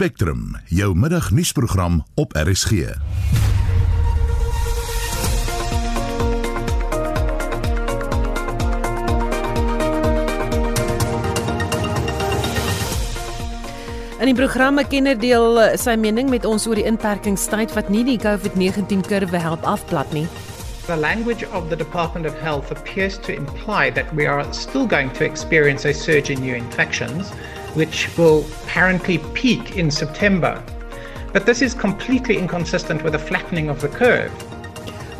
Spectrum, jou middagnuusprogram op RSG. In die programme kenner deel eh, sy mening met ons oor die inperkingstyd wat nie die COVID-19 kurwe help afplat nie. The language of the Department of Health appears to imply that we are still going to experience a surge in new infections, which will apparently peak in September. But this is completely inconsistent with the flattening of the curve.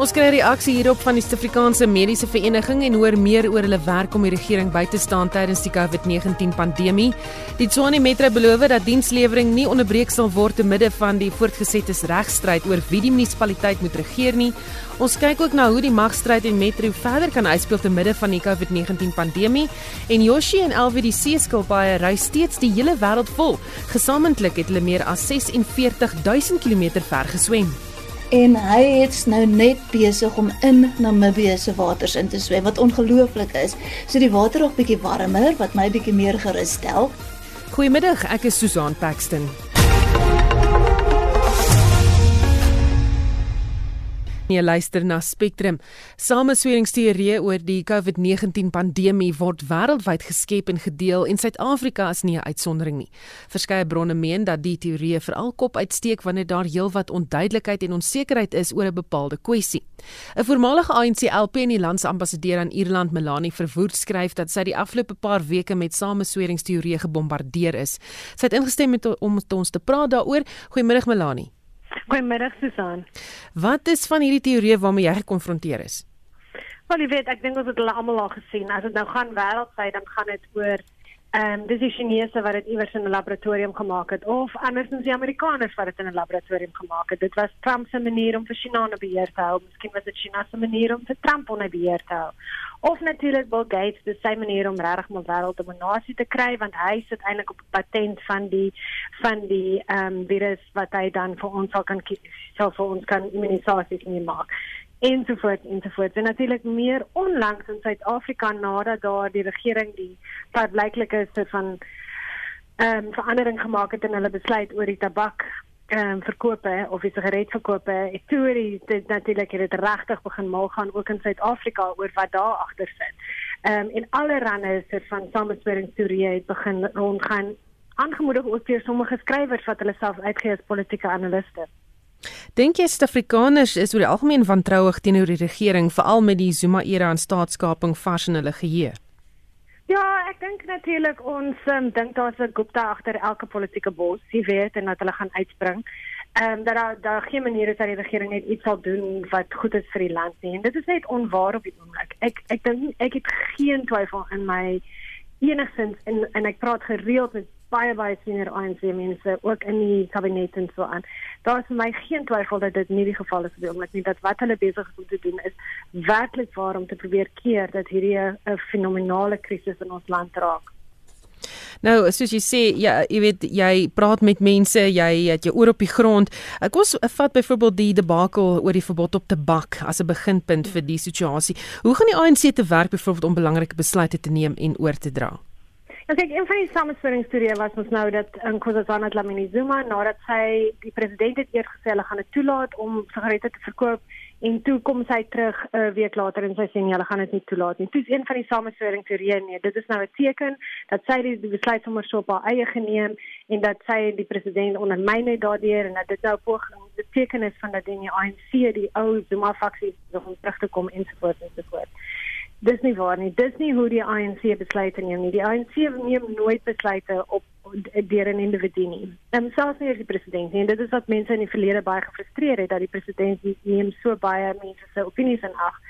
Ons kry reaksie hierop van die Suid-Afrikaanse Mediese Vereniging en hoor meer oor hulle werk om die regering by te staan tydens die COVID-19 pandemie. Die Tshwane Metro beloof dat dienslewering nie onderbreek sal word te midde van die voortgesette regstryd oor wie die munisipaliteit moet regeer nie. Ons kyk ook na hoe die magstryd in Metro verder kan uitspeel te midde van die COVID-19 pandemie en Yoshi en LVDC skilpaaie ry steeds die hele wêreld vol. Gesamentlik het hulle meer as 46000 km ver geswem en hy het nou net besig om in Namibië se waters in te swem wat ongelooflik is. So die water raak bietjie warmer wat my bietjie meer gerus stel. Goeiemiddag, ek is Susan Paxton. Jy luister na Spectrum. Samesweringsteorieë oor die COVID-19 pandemie word wêreldwyd geskep en gedeel en Suid-Afrika is nie 'n uitsondering nie. Verskeie bronne meen dat die teorieë veral kop uitsteek wanneer daar heelwat onduidelikheid en onsekerheid is oor 'n bepaalde kwessie. 'n Voormalige ANC-LP en die land se ambassadeur aan Ierland, Melanie Verwoerd, skryf dat sy die afgelope paar weke met samesweringsteorieë gebombardeer is. Sy het ingestem met om met ons te praat daaroor. Goeiemôre Melanie. Goeiemiddag Susan. Wat is van hierdie teorie waarmee jy gekonfronteer is? Wel, jy weet, ek dink ons het hulle almal al gesien. As dit nou gaan wêreldwyd, dan gaan dit oor ehm um, dis die Chinese wat dit iewers in 'n laboratorium gemaak het of andersins die Amerikaners wat dit in 'n laboratorium gemaak het. Dit was Trump se manier om vir China onder beheer te hou. Miskien was dit China se manier om vir Trump onder beheer te hou. Of natuurlik Bill Gates, dis sy manier om regtig my wêrelddominasie te kry want hy sit eintlik op 'n patent van die van die ehm um, virus wat hy dan vir ons sal kan sal vir ons kan immunisasies nie maak. Ensovoorts ensovoorts en natuurlik meer onlangs in Suid-Afrika nadat daar die regering die verblyklike soort van ehm um, verandering gemaak het in hulle besluit oor die tabak ehm um, verkope of die sigaretverkope het toe dit natuurlik het dit regtig begin mal gaan ook in Suid-Afrika oor wat daar agter sit. Ehm um, en allerhande soort van samesweringsteorieë het begin rondgaan aangemoedig ook deur sommige skrywers wat hulle self uitgee as politieke analiste. Dink jy Suid-Afrikaners is oor die algemeen wantrouig teenoor die regering veral met die Zuma era en staatskaping vars in hulle geheue? Ek dink natuurlik ons um, dink daar's 'n Gupta agter elke politieke bos, jy weet, en dat hulle gaan uitspring. Ehm um, dat daar daar geen manier is dat die regering net iets sal doen wat goed is vir die land nie. En dit is net onwaar op die oomblik. Ek ek dink ek het geen twyfel in my enigstens en en ek praat gereeld met baie baie senior ANC mense ook in die kabinet en so aan. Daar is vir my geen twyfel dat dit nie die geval is nie, omdat nie dat wat hulle besig is om te doen is werklik waar om te probeer keer dat hierdie 'n fenominale krisis in ons land raak. Nou, soos jy sê, ja, jy weet jy praat met mense, jy het jou oor op die grond. Ek kos vat byvoorbeeld die debakel oor die verbod op tabak as 'n beginpunt vir die situasie. Hoe gaan die ANC te werk byvoorbeeld om belangrike besluite te neem en oor te dra? Nou kyk, een van die samesweringsstudie was ons nou dat in Nkosazana Dlamini Zuma nadat sy die president het eers gesê hulle gaan dit toelaat om sigarette te verkoop en toe kom sy terug 'n uh, week later en sy sê nee, hulle gaan dit nie toelaat nie. Dis een van die samesweringssteorieë nee, dit is nou 'n teken dat sy die, die besluit sommer so op haar eie geneem en dat sy die president ondermyn het daardeur en dat dit nou poging die teken is van dat die ANC die ou Zuma faksie nog terug te kom ensovoorts ensovoorts. Dis nie waar nie. Dis nie hoe die ANC besluite neem nie. Die ANC neem nooit besluite op deur 'n individu nie. En selfs nie die president nie. En dit is wat mense in die verlede baie gefrustreer het dat die president neem so baie mense se opinies in ag.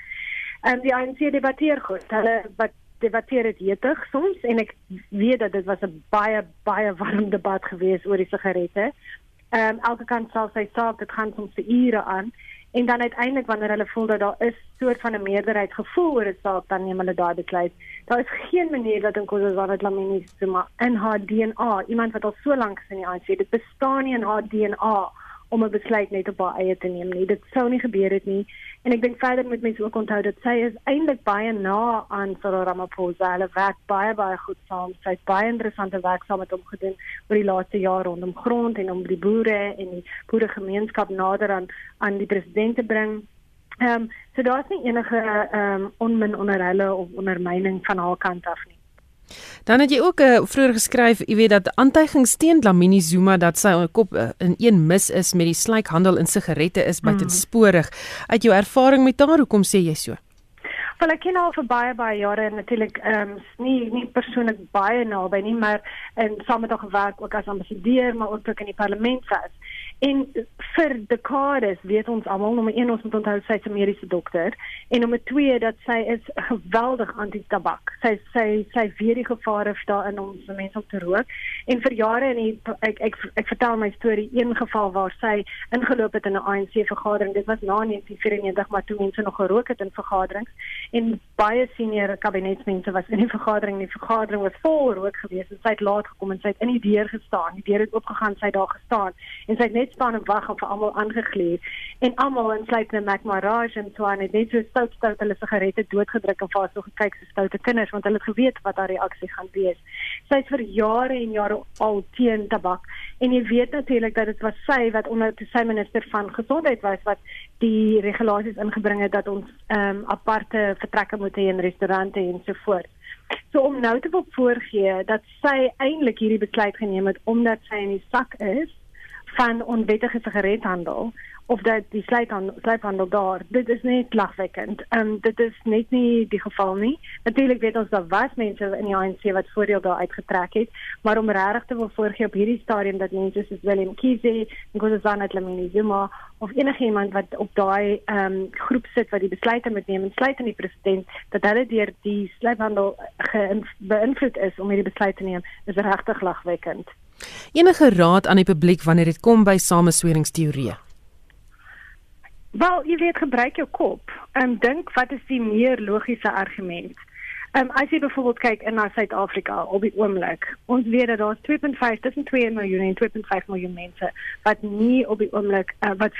En die ANC debatteer goed. Hulle wat debatteer dit heetig soms en ek weet dat dit was 'n baie baie warm debat geweest oor die sigarette. Ehm um, elke kant sal sy saak, dit gaan soms vir ure aan en dan uiteindelik wanneer hulle voel dat daar is soort van 'n meerderheid gevoel oor 'n saak dan neem hulle daai besluit. Daar is geen manier dat Nkosazana Dlamini Zuma in haar DNA, iemand wat al so lank is in die ANC, dit bestaan nie in haar DNA om 'n besluit net op haar eie te neem nie. Dit sou nie gebeur het nie. En ek dink verder moet mense ook onthou dat sy is eintlik baie na aan Cyril Ramaphosa. Hulle werk baie baie goed saam. Sy het baie interessante werk saam met hom gedoen oor die laaste jaar rondom grond en om die boere en die boeregemeenskap nader aan aan die president te bring. Ehm um, so daar's nie enige ehm um, onmin onder hulle of ondermyning van haar kant af nie. Dan het jy ook uh, vroeër geskryf, jy weet dat aantuigings teen Lamini Zuma dat sy kop uh, in een mis is met die slykhandel in sigarette is buitensporig. Mm. Uit jou ervaring met haar, hoekom sê jy so? Wel ek ken haar vir baie baie jare en natuurlik ehm um, nie nie persoonlik baie naby nie, maar en saam met haar gewerk ook as ambassadeur, maar ook ook in die parlement was. En vir dekades weet ons almal nommer 1 ons moet onthou sy is 'n mediese dokter en nommer 2 dat sy is geweldig anti-tabak. Sy sy sy weet die gevare daarin om vir mense om te rook. En vir jare die, ek, ek ek ek vertel my storie een geval waar sy ingeloop het in 'n ANC vergadering. Dit was na 1994 maar toe mense nog gerook het in vergaderings en baie senior kabinetsmense was in die vergadering. Die vergadering was vol rook geweest en sy het laat gekom en sy het in die deur gestaan. Die deur het oopgegaan, sy het daar gestaan en sy het net staan en wag of almal aangegleer en almal insluitende Mac Maraj en so aan het net so stout stout hulle sigarette doodgedruk en vas so gekyk so stoute kinders want hulle het geweet wat haar reaksie gaan wees. Sy het vir jare en jare al teen tabak en jy weet natuurlik dat dit was sy wat onder die sy minister van gesondheid was wat die regulasies ingebring het dat ons ehm um, aparte vertrekke moet hê in restaurante en so voort. So om nou te wil voorgee dat sy eintlik hierdie besluit geneem het omdat sy in die sak is van onwettige sigarethandel of dat die sluithandel sluithandel daar dit is net lagwekkend. Ehm um, dit is net nie die geval nie. Natuurlik weet ons daar was mense in die ANC wat voordeel daar uitgetrek het, maar om regtig te wil voorgee op hierdie stadium dat mense soos Willem Kiese, Nkosazana Dlamini Zuma of enigiemand wat op daai ehm um, groep sit wat die besluite moet neem, sluit in die president dat hulle deur die sluithandel beïnvloed is om hierdie besluit te neem, is regtig lagwekkend. Enige raad aan die publiek wanneer dit kom by samesweringsteorieë? Wel, jy weet gebruik jou kop en dink wat is die meer logiese argument? Ehm um, as jy byvoorbeeld kyk in na Suid-Afrika op die oomblik, ons weet dat daar 2.5 tussen 2 miljoen en 2.5 miljoen mense wat nie op die oomblik uh, wat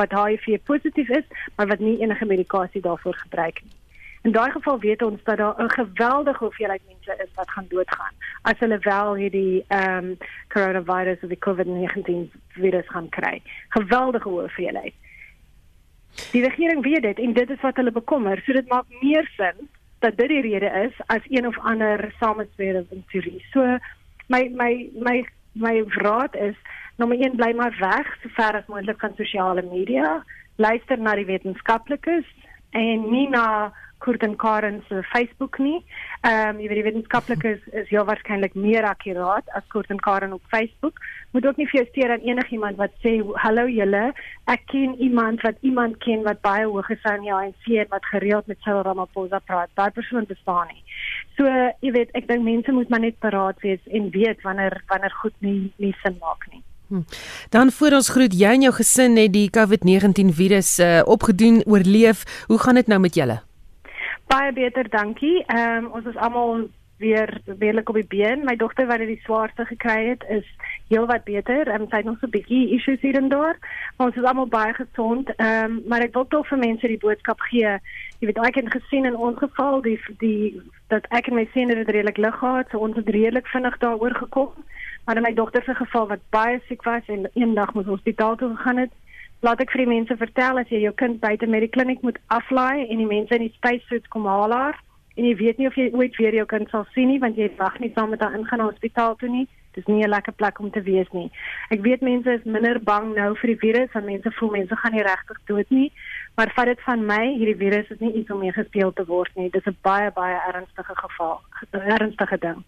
wat HIV positief is, maar wat nie enige medikasie daarvoor gebruik nie. In daai geval weet ons dat daar 'n geweldige hoeveelheid mense is wat gaan doodgaan as hulle wel hierdie ehm um, coronavirus of die COVID-19 virus gaan kry. Geweldige hoeveelheid. Die regering weet dit en dit is wat hulle bekommer. So dit maak meer sin dat dit die rede is as een of ander sameswering teorie. So my my my my raad is nommer 1 bly maar weg so ver as moontlik van sosiale media. Luister na die wetenskaplikes en nie na Kurt en Karen se Facebook nie. Ehm um, jy weet die wetenskaplikes is, is heel waarskynlik meer akkuraat as Kurt en Karen op Facebook. Moet ook nie vir jou steur aan enigiemand wat sê hallo julle, ek ken iemand wat iemand ken wat baie hoog is aan die ANC en wat gereeld met Cyril Ramaphosa praat. Daai persoon bestaan nie. So jy weet ek dink mense moet maar net paraat wees en weet wanneer wanneer goed nie nie sin maak nie. Hm. Dan voor ons groet jy en jou gesin het die COVID-19 virus uh, opgedoen, oorleef. Hoe gaan dit nou met julle? Baie beter, dankie. Ehm um, ons is almal weer redelik op die been. My dogter wat dit die swaarste gekry het, is heelwat beter. Ehm um, sy het nog so 'n bietjie issues hier en daar. Maar ons is almal baie gesond. Ehm um, maar ek wil tog vir mense die boodskap gee. Jy weet ek het gesien in ons geval die die dat ek en my sien dit redelik lig gehad, so ons het redelik vinnig daaroor gekom. Maar in my dogter se geval wat baie siek was en eendag moes hospitaal toe gegaan het, laat ek vir die mense vertel as jy jou kind buite met die kliniek moet aflaai en die mense in die spacesuits kom haal haar en jy weet nie of jy ooit weer jou kind sal sien nie want jy wag nie saam met haar ingaan na hospitaal toe nie. Dis nie 'n lekker plek om te wees nie. Ek weet mense is minder bang nou vir die virus want mense voel mense gaan nie regtig dood nie. Maar vat dit van my, hierdie virus is nie iets om mee gespeel te word nie. Dis 'n baie baie ernstige geval, 'n ernstige ding.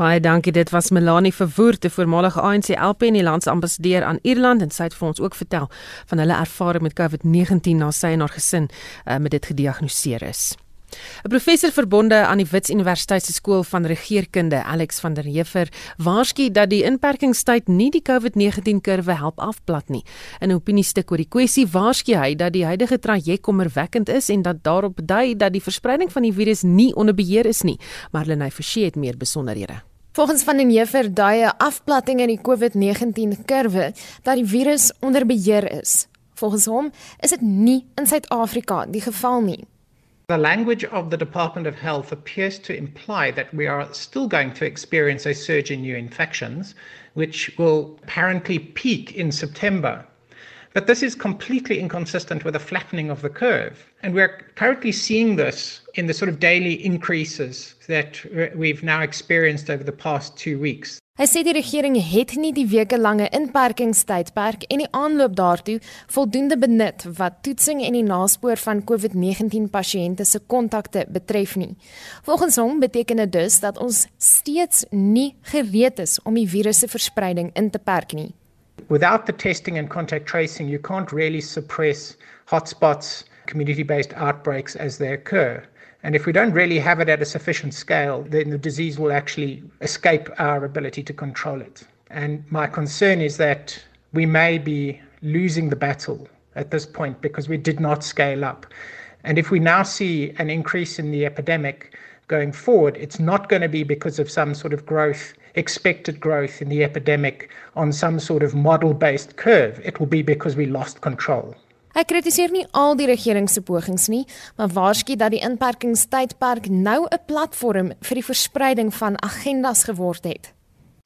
Baie dankie. Dit was Melanie Verwoer, die voormalige ANC LP en die landsambassadeur aan Ierland en sy het vir ons ook vertel van hulle ervaring met COVID-19 na sy en haar gesin uh, met dit gediagnoseer is. 'n Professor verbonde aan die Wits Universiteit se skool van regeringskunde, Alex van der Heever, waarsku dat die inperkingstyd nie die COVID-19 kurwe help afplat nie. In 'n opiniestuk oor die kwessie waarsku hy dat die huidige traject kommerwekkend is en dat daarop dui dat die verspreiding van die virus nie onder beheer is nie. Marlenae Forsie het meer besonderhede. Volgens van den Heever dui 'n afplatting in die COVID-19 kurwe dat die virus onder beheer is. Volgens hom is dit nie in Suid-Afrika die geval nie. The language of the Department of Health appears to imply that we are still going to experience a surge in new infections, which will apparently peak in September. But this is completely inconsistent with a flattening of the curve. And we're currently seeing this in the sort of daily increases that we've now experienced over the past two weeks. Hy sê die regering het nie die wekelange inperkingstydperk en die aanloop daartoe voldoende benut wat toetsing en die naspoor van COVID-19 pasiënte se kontakte betref nie. Volgens hom beteken dit dus dat ons steeds nie gereed is om die virus se verspreiding in te perk nie. Without the testing and contact tracing, you can't really suppress hotspots, community-based outbreaks as they occur. And if we don't really have it at a sufficient scale, then the disease will actually escape our ability to control it. And my concern is that we may be losing the battle at this point because we did not scale up. And if we now see an increase in the epidemic going forward, it's not going to be because of some sort of growth, expected growth in the epidemic on some sort of model based curve. It will be because we lost control. Hy kritiseer nie al die regering se pogings nie, maar waarsku dat die inperkingstydperk nou 'n platform vir die verspreiding van agendas geword het.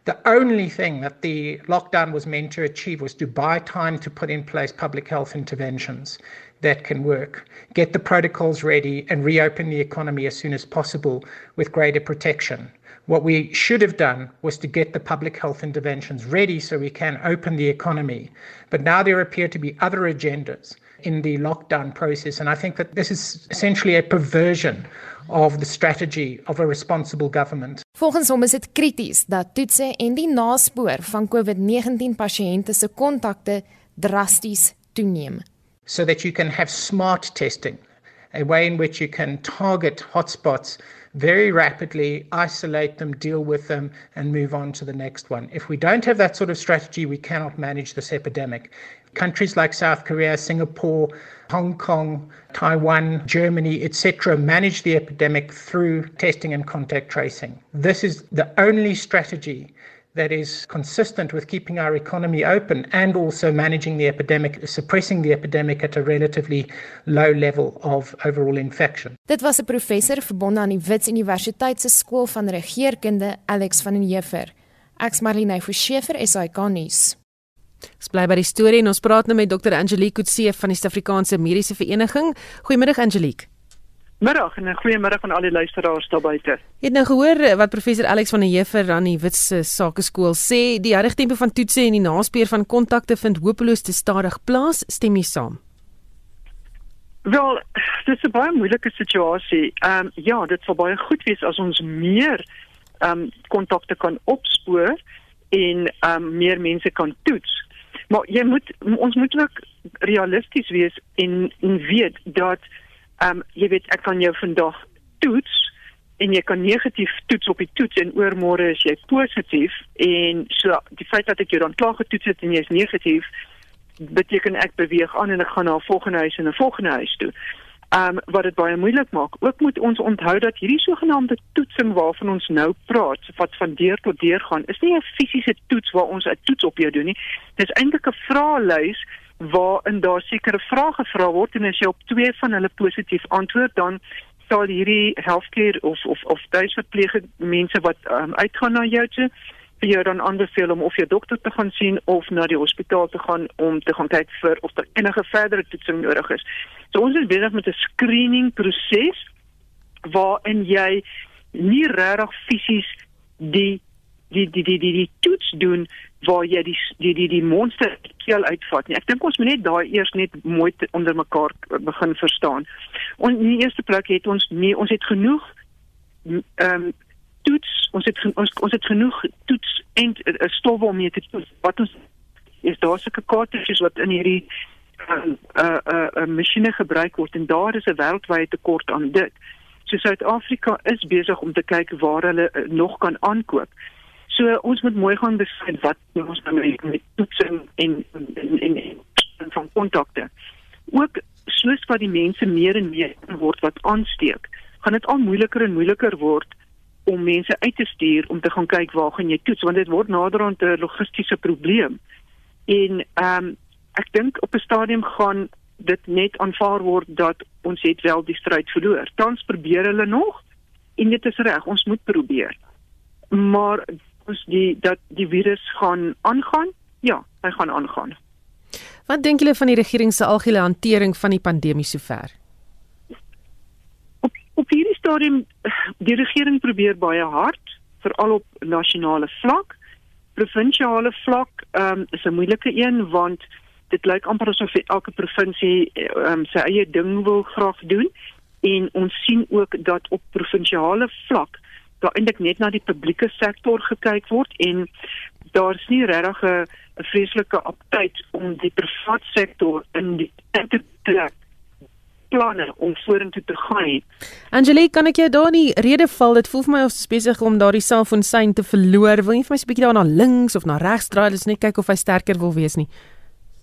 The only thing that the lockdown was meant to achieve was to buy time to put in place public health interventions that can work, get the protocols ready, and reopen the economy as soon as possible with greater protection. What we should have done was to get the public health interventions ready so we can open the economy. But now there appear to be other agendas in the lockdown process. And I think that this is essentially a perversion of the strategy of a responsible government. Volgens hom is dit krities dat toetse en die naspoor van COVID-19 pasiënte se kontakte drasties toeneem. So that you can have smart testing, a way in which you can target hotspots very rapidly, isolate them, deal with them, and move on to the next one. If we don't have that sort of strategy, we cannot manage this epidemic. Countries like South Korea, Singapore, Hong Kong, Taiwan, Germany, etc., manage the epidemic through testing and contact tracing. This is the only strategy that is consistent with keeping our economy open and also managing the epidemic, suppressing the epidemic at a relatively low level of overall infection. Dit was 'n professor verbonde aan die Wits Universiteit se skool van regeringskunde, Alex van den Heever. Ek's Marlene Forsiefer, SAK nuus. Ons bly by die storie en ons praat nou met Dr. Angelique Kutse van die Suid-Afrikaanse Mediese Vereniging. Goeiemiddag Angelique. Middag en 'n goeie middag aan al die luisteraars daar buite. Jy het nou gehoor eh, wat professor Alex van der Heever aan die Wits Sakeskool sê, die huidige tempo van toetse en die naspeur van kontakte vind hopeloos te stadig plaas, stem jy saam? Wel, dit is 'n baie moeilike situasie. Ehm um, ja, dit sou baie goed wees as ons meer ehm um, kontakte kan opspoor en ehm um, meer mense kan toets. Maar jy moet ons moet ook realisties wees en en weet dat ehm um, jy weet ek kan jou vandag toets en jy kan negatief toets op die toets en oormôre is jy positief en so die feit dat ek jou dan klaar getoets het en jy is negatief beteken ek beweeg aan en ek gaan na 'n volgende huis en 'n volgende huis toe. Ehm um, wat dit baie moeilik maak. Ook moet ons onthou dat hierdie sogenaamde toetsing waarvan ons nou praat, wat van deur tot deur gaan, is nie 'n fisiese toets waar ons 'n toets op jou doen nie. Dis eintlik 'n vraelys waarin daar sekere vrae gevra word en as jy op twee van hulle positief antwoord dan sal hierdie healthcare of of of tuisverpleeging mense wat um, uitgaan na jou toe vir jou dan aanbeveel om of jou dokter te gaan sien of na die hospitaal te gaan om te gaan kyk vir of daar enige verdere toetsing nodig is. So ons is besig met 'n screening proses waarin jy nie regtig fisies die die die die die die toets doen waar jy die die die die monster keel uitvat nie. Ek dink ons moet net daai eers net mooi te, onder mekaar begin verstaan. Ons in die eerste plek het ons nie ons het genoeg ehm um, toets, ons het ons ons het genoeg toets en uh, eh, stowwe om mee te toets. Wat ons is daar sulke kaartjies wat in hierdie uh, uh, uh, uh, masjiene gebruik word en daar is 'n wêreldwye tekort aan dit. So Suid-Afrika is besig om te kyk waar hulle uh, nog kan aankoop. So ons moet mooi gaan besluit wat ons nou met, met toetsing en en en, en van kontakte. Ook soos wat die mense meer en meer word wat aansteek, gaan dit al moeiliker en moeiliker word om mense uit te stuur om te gaan kyk waar gaan jy toets want dit word naderhand 'n logistiese probleem. En ehm um, ek dink op 'n stadium gaan dit net aanvaar word dat ons het wel die stryd verloor. Tans probeer hulle nog en dit is reg, ons moet probeer. Maar ons die dat die virus gaan aangaan? Ja, hy gaan aangaan. Wat dink julle van die regering se algehele hantering van die pandemie sover? Op op hierdie stadium die regering probeer baie hard, veral op nasionale vlak. Provinsiale vlak um, is 'n moeilike een want dit lyk amper asof elke provinsie um, sy eie ding wil graag doen en ons sien ook dat op provinsiale vlak daar eintlik net na die publieke sektor gekyk word en daar's nie regtig 'n vreeslike aptyd om die private sektor in die te trek planne om vorentoe te gaan. Angelique, kan ek jou daar nie rede val? Dit voel vir my of besig om daardie selfoonsein te verloor. Wil jy vir my 'n bietjie daar na links of na regs draai, dis net kyk of hy sterker wil wees nie.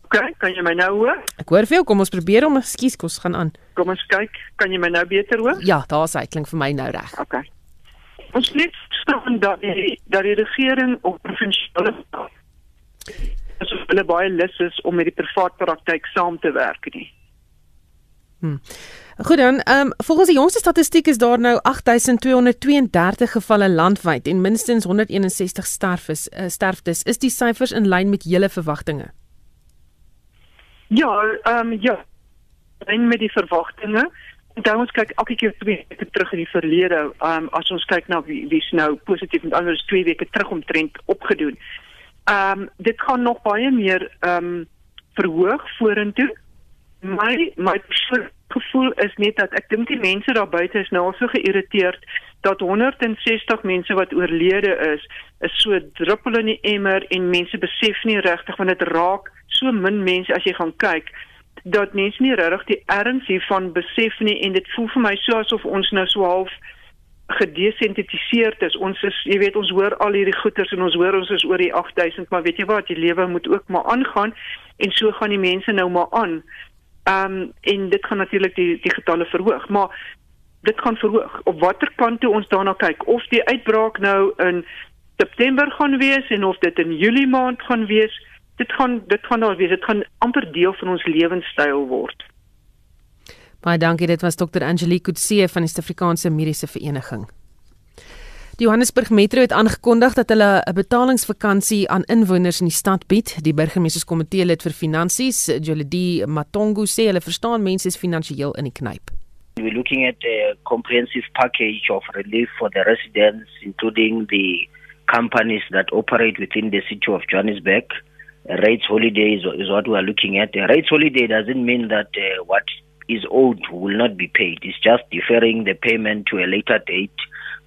OK, kan jy my nou hoor? Ek hoor veel. Kom ons probeer om ekskuus kos gaan aan. Kom ons kyk, kan jy my nou beter hoor? Ja, daar's hy. Klink vir my nou reg. OK. Ons net staan dat die dat die regering op provinsiale asof hulle baie lus is om met die private praktyk saam te werk nie. Hmm. Goed dan, ehm um, volgens die jongste statistiek is daar nou 8232 gevalle landwyd en minstens 161 sterfes uh, sterftes. Is die syfers in lyn met julle verwagtinge? Ja, ehm um, ja. En met die verwagtinge. Dan ons kyk elke keer twee weke terug in die verlede, ehm um, as ons kyk na wie wie's nou positief met anders twee weke terug omtrent opgedoen. Ehm um, dit gaan nog baie meer ehm um, verhoog vorentoe. My my gevoel is net dat ek dink die mense daar buite is nou so geïrriteerd dat 160 mense wat oorlede is, is so druppel in die emmer en mense besef nie regtig want dit raak so min mense as jy gaan kyk dat mense nie regtig die erns hiervan besef nie en dit voel vir my so asof ons nou so half gedesensitiseerd is. Ons is, jy weet, ons hoor al hierdie goeters en ons hoor ons is oor die 8000, maar weet jy wat, die lewe moet ook maar aangaan en so gaan die mense nou maar aan. Ehm um, en dit gaan natuurlik die die getalle verhoog, maar dit gaan verhoog. Op watter kant toe ons daarna kyk, of die uitbraak nou in September gaan wees en of dit in Julie maand gaan wees, dit gaan dit gaan daar wees. Dit gaan amper deel van ons lewenstyl word. Baie dankie. Dit was Dr. Angelique Kutse van die Suid-Afrikaanse Mediese Vereniging. Die Johannesburg Metro het aangekondig dat hulle 'n betalingsvakansie aan inwoners in die stad bied. Die burgemeesterskomitee lid vir finansies, Jolidi Matongo, sê hulle verstaan mense is finansiëel in die knyp. We're looking at a comprehensive package of relief for the residents, including the companies that operate within the city of Johannesburg. Rates holiday is, is what we are looking at. A rates holiday doesn't mean that uh, what is owed will not be paid. It's just deferring the payment to a later date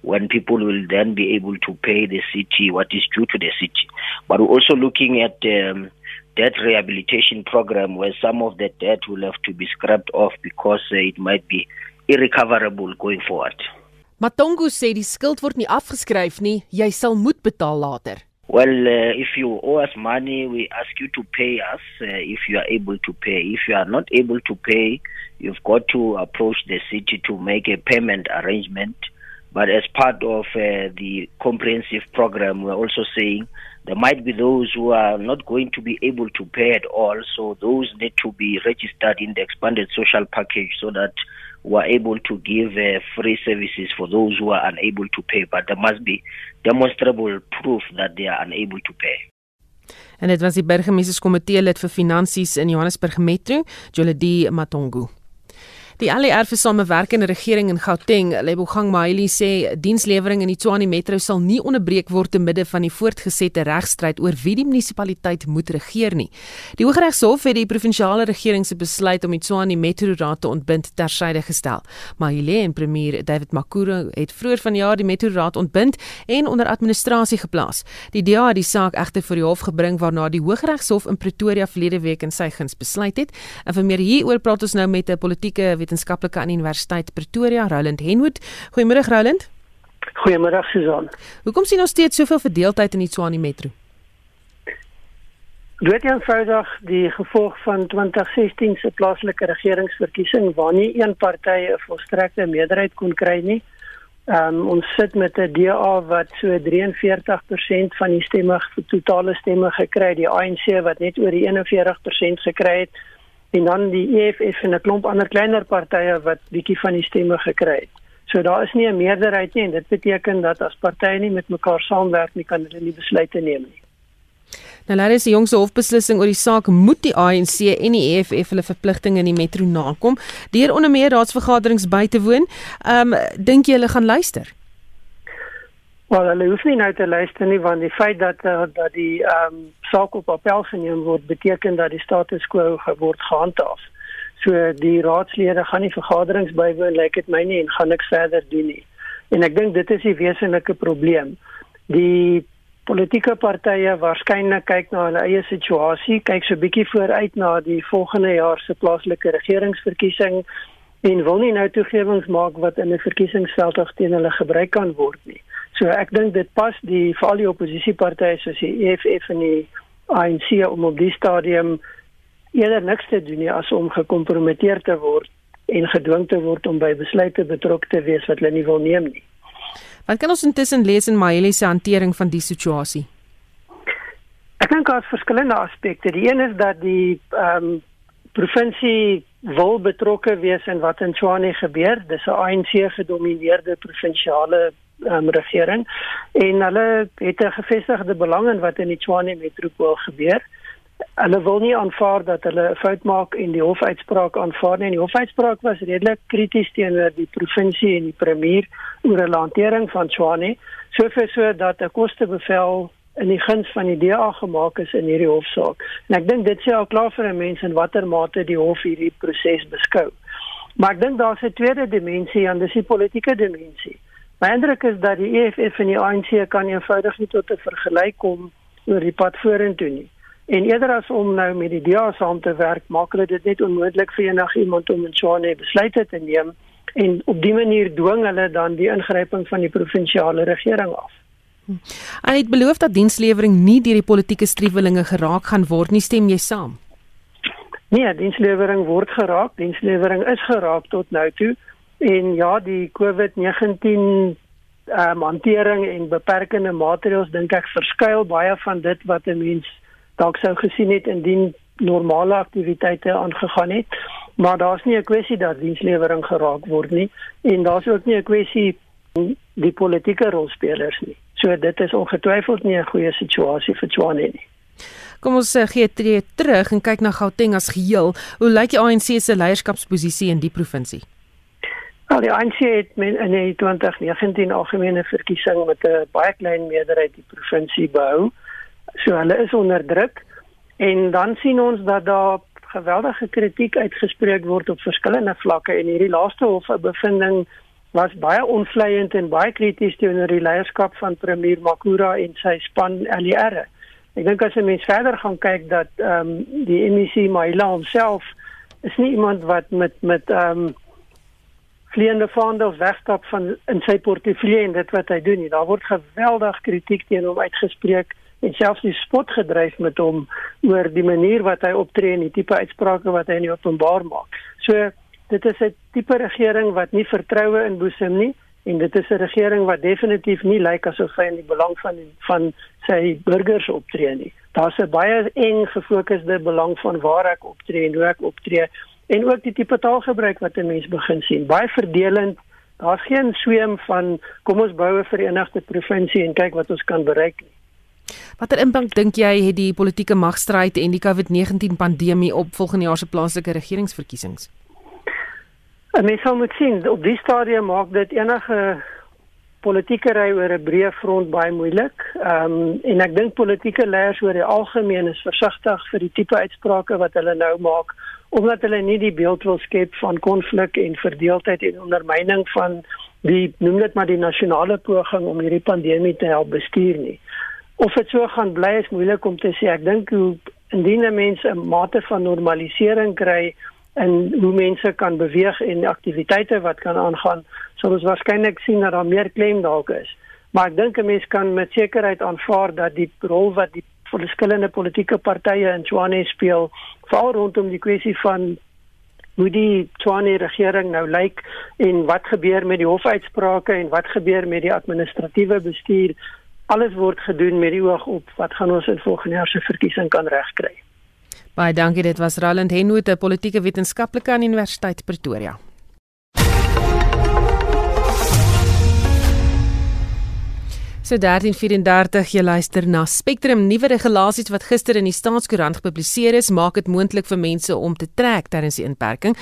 when people will then be able to pay the city what is due to the city. But we're also looking at um, debt rehabilitation program where some of the debt will have to be scrapped off because uh, it might be irrecoverable going forward. Matongo sê die skuld word nie afgeskryf nie, jy sal moet betaal later. Well, uh, if you owe us money, we ask you to pay us uh, if you are able to pay. If you are not able to pay, you've got to approach the city to make a payment arrangement. But as part of uh, the comprehensive program, we're also saying there might be those who are not going to be able to pay at all. So those need to be registered in the expanded social package so that we're able to give uh, free services for those who are unable to pay. But there must be demonstrable proof that they are unable to pay. En dit was die burgemeesterskomitee lid vir finansies in Johannesburg Metro, Jolidi Matongo. Die ALR vir samewerkende regering in Gauteng, Lebogang Maili sê dienslewering in die Tshwane Metro sal nie onderbreek word te midde van die voortgesette regstryd oor wie die munisipaliteit moet regeer nie. Die Hooggeregshof het die provinsiale regering se besluit om die Tshwane Metro Raad te ontbind tersyde gestel. Maili en premier David Makuro het vroeër vanjaar die Metro Raad ontbind en onder administrasie geplaas. Die DA het die saak egter voor die hof gebring waarna die Hooggeregshof in Pretoria verlede week in sy guns besluit het. En vir meer hieroor praat ons nou met 'n politieke wetenskaplike aan Universiteit Pretoria, Roland Henwood. Goeiemôre Roland. Goeiemôre Susan. Hoekom sien ons steeds soveel verdeeldheid in die Tshwane Metro? Dit is eenvoudig die gevolg van 2016 se plaaslike regeringsverkiesing waar nie een party 'n volstrekte meerderheid kon kry nie. Ehm um, ons sit met 'n DA wat so 43% van die stemme totale stemme gekry het, die ANC wat net oor die 41% gekry het en dan die EFF en 'n klomp ander kleiner partye wat bietjie van die stemme gekry het. So daar is nie 'n meerderheid nie en dit beteken dat as partye nie met mekaar saamwerk nie kan hulle nie besluite neem nie. Nou laat is die jongse hofbeslissing oor die saak moet die ANC en die EFF hulle verpligtinge in die metro nakom deur onder meer raadsvergaderings by te woon. Ehm um, dink jy hulle gaan luister? Wel, hulle hoef nie nou te luister nie want die feit dat uh, dat die ehm um, saak op appel geneem word beteken dat die status quo word gehandhaaf. So die raadslede gaan nie vergaderings bywoon lyk like dit my nie en gaan niks verder doen nie. En ek dink dit is die wesenlike probleem. Die politieke partye waarskynlik kyk na hulle eie situasie, kyk so bietjie vooruit na die volgende jaar se plaaslike regeringsverkiesing en wil nie nou toegewings maak wat in 'n verkiesingsveld teen hulle gebruik kan word nie. So ek dink dit pas die veral die oppositiepartye soos die EFF en die ANC om op die stadium eerder niks te doen nie as om gekompromiteer te word en gedwing te word om by besluite betrokke te wees wat hulle nie wil neem nie. Wat kan ons intussen lees in Maheli se hantering van die situasie? Ek dink daar's verskillende aspekte. Die een is dat die ehm um, provinsie wil betrokke wees in wat in Tshwane gebeur. Dis 'n ANC gedomeineerde provinsiale um, regering en hulle het 'n gevestigde belang in wat in die Tshwane metropool gebeur hulle wil nie aanvaar dat hulle 'n fout maak en die hofuitspraak aanvaar nie. Die hofuitspraak was redelik krities teenoor die provinsie en die premier oor hulle hantering van Tshwane, sover so dat 'n kostebevel in die guns van die DA gemaak is in hierdie hofsaak. En ek dink dit sê al klaar vir mense in watter mate die hof hierdie proses beskou. Maar ek dink daar's 'n tweede dimensie aan dis die politieke dimensie. My indruk is dat die EFF en die ANC kan eenvoudig nie tot 'n vergelyk kom oor die pad vorentoe nie. En eerder as om nou met die DA saam te werk, maak hulle dit net onmoontlik vir enigiemand om in Tshwane besluite te neem en op dië manier dwing hulle dan die ingryping van die provinsiale regering af. Hy het beloof dat dienslewering nie deur die politieke striwelinge geraak gaan word nie, stem jy saam? Nee, dienslewering word geraak, dienslewering is geraak tot nou toe en ja, die COVID-19 ehm um, hantering en beperkende maatreëls dink ek verskuil baie van dit wat 'n mens dalk sou gesien het indien normale aktiwiteite aangegaan het maar daar's nie 'n kwessie dat dienslewering geraak word nie en daar's ook nie 'n kwessie die politieke rolspelers nie so dit is ongetwyfeld nie 'n goeie situasie vir Tswane nie Kom ons uh, gee tree terug en kyk na Gauteng as geheel. Hoe lyk die ANC se leierskapsposisie in die provinsie? Al die ANC het in die 2019 algemene verkiesing met 'n baie klein meerderheid die provinsie behou. So hulle is onder druk en dan sien ons dat daar geweldige kritiek uitgespreek word op verskillende vlakke en hierdie laaste hofbevinding was baie onvleiend en baie krities teenoor die leierskap van premier Makura en sy span LER. Ek dink as jy mens verder gaan kyk dat ehm um, die MEC Maila homself is nie iemand wat met met ehm um, vleiende vaandels wegstap van in sy portefeulje en dit wat hy doen nie. Daar word geweldig kritiek teen hom uitgespreek en selfs die spot gedryf met hom oor die manier wat hy optree en die tipe uitsprake wat hy in openbaar maak. So dit is 'n tipe regering wat nie vertroue inboesem nie en dit is 'n regering wat definitief nie lyk asof hy in die belang van van sy burgers optree nie. Daar's 'n baie eng gefokusde belang van waar ek optree en hoe ek optree en ook die tipe taalgebruik wat 'n mens begin sien. Baie verdelend. Daar's geen sweem van kom ons bou 'n verenigde provinsie en kyk wat ons kan bereik nie. Watter impak dink jy het die politieke magstryd en die COVID-19 pandemie op volgende jaar se plaaslike regeringsverkiesings? Mens sal moet sien op die stadium maak dit enige politieke ry oor 'n breë front baie moeilik. Ehm um, en ek dink politieke leiers oor die algemeen is versigtig vir die tipe uitsprake wat hulle nou maak omdat hulle nie die beeld wil skep van konflik en verdeeldheid en ondermyning van die noem dit maar die nasionale poging om hierdie pandemie te help bestuur nie of dit so gaan bly is moeilik om te sê. Ek dink hoe indien mense 'n mate van normalisering kry en hoe mense kan beweeg en aktiwiteite wat kan aangaan, sal ons waarskynlik sien dat daar meer klem dalk is. Maar ek dink 'n mens kan met sekerheid aanvaar dat die rol wat die verskillende politieke partye in Tshwane speel, veral rondom die kwessie van hoe die Tswane regering nou lyk en wat gebeur met die hofuitsprake en wat gebeur met die administratiewe bestuur. Alles word gedoen met die oog op wat gaan ons in volgende jaar se verkiesing kan regkry. Baie dankie, dit was Roland Henwood, 'n politieke wetenskaplike aan Universiteit Pretoria. So 1334 jy luister na Spectrum nuwe regulasies wat gister in die Staatskoerant gepubliseer is maak dit moontlik vir mense om te trek tydens die inperking.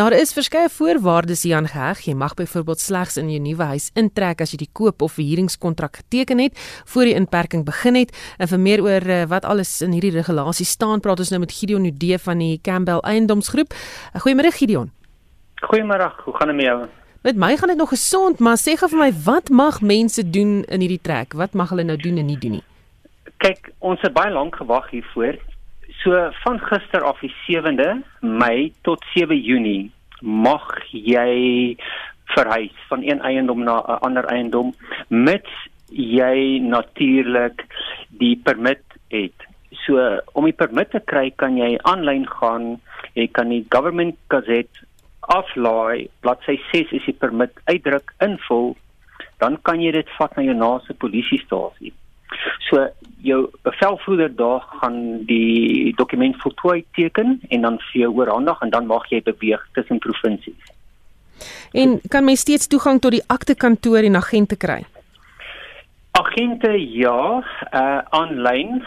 Daar is verskeie voorwaardes hieraan geheg. Jy mag byvoorbeeld slegs in jou nuwe huis intrek as jy die koop of verhuuringskontrak geteken het voor die inperking begin het. En vir meer oor eh, wat alles in hierdie regulasies staan, praat ons nou met Gideon Nude van die Campbell Eiendomsgroep. Goeiemôre Gideon. Goeiemôre. Hoe gaan dit met jou? Met my gaan dit nog gesond, maar sê gou vir my wat mag mense doen in hierdie trek? Wat mag hulle nou doen en nie doen nie? Kyk, ons het baie lank gewag hiervoor. So van gister af die 7de Mei tot 7 Junie mag jy verhuis van een eiendom na 'n ander eiendom mits jy natuurlik die permit het. So om die permit te kry kan jy aanlyn gaan, jy kan die government gazette aflaai, bladsy 6 is die permit uitdruk invul, dan kan jy dit vat na jou naaste polisiestasie. So jou bevelvoerder daar gaan die dokument voltooi teken en dan vir jou oorhandig en dan mag jy beweeg tussen provinsies. En kan mens steeds toegang tot die aktekantoor en agente kry? Agente ja, uh aanlyn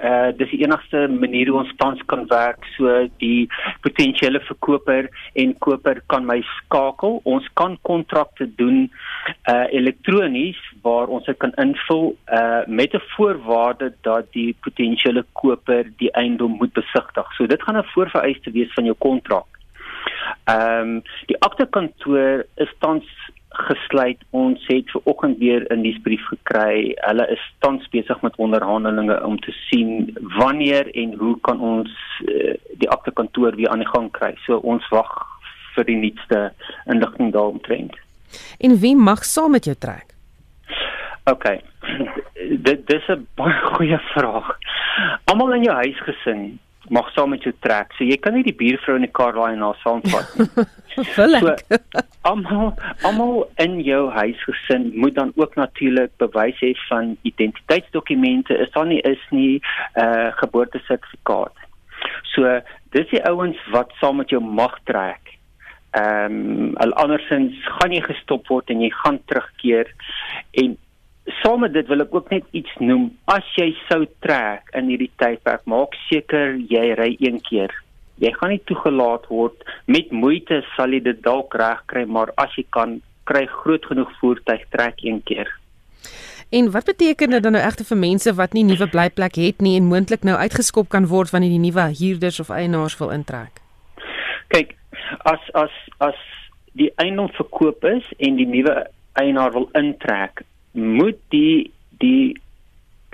uh dis die enigste manier hoe ons tans kan werk. So die potensiële verkoper en koper kan my skakel. Ons kan kontrakte doen uh elektronies waar ons dit kan invul uh met 'n voorwaarde dat die potensiële koper die eiendom moet besigtig. So dit gaan 'n voorvereiste wees van jou kontrak. Ehm um, die akte kantoor is tans gesluit. Ons het ver oggend weer 'n nuusbrief gekry. Hulle is tans besig met onderhandelinge om te sien wanneer en hoe kan ons uh, die akte kantoor weer aan die gang kry. So ons wag vir die nuutste inligting daaromtrent. En wie mag saam met jou trek? OK. Dit dis 'n baie goeie vraag. Almal in jou huisgesin mag saam met jou trek. So jy kan nie die buurvrou in die kar laai en haar saamvat nie. Vulik. Almal almal in jou huisgesin moet dan ook natuurlik bewys hê van identiteitsdokumente. Is daar nie is nie 'n uh, geboortesertifikaat. So dis die ouens wat saam met jou mag trek. Ehm um, andersins gaan jy gestop word en jy gaan terugkeer en saam met dit wil ek ook net iets noem. As jy sou trek in hierdie tydperk, maak seker jy ry een keer. Jy gaan nie toegelaat word met moeite sal jy dit dalk regkry, maar as jy kan kry groot genoeg voertuig trek een keer. En wat beteken dit dan nou egter vir mense wat nie nuwe blyplek het nie en moontlik nou uitgeskop kan word wanneer die nuwe huurders of eienaars wil intrek? Kyk, as as as die eiendom verkoop is en die nuwe eienaar wil intrek, moet die die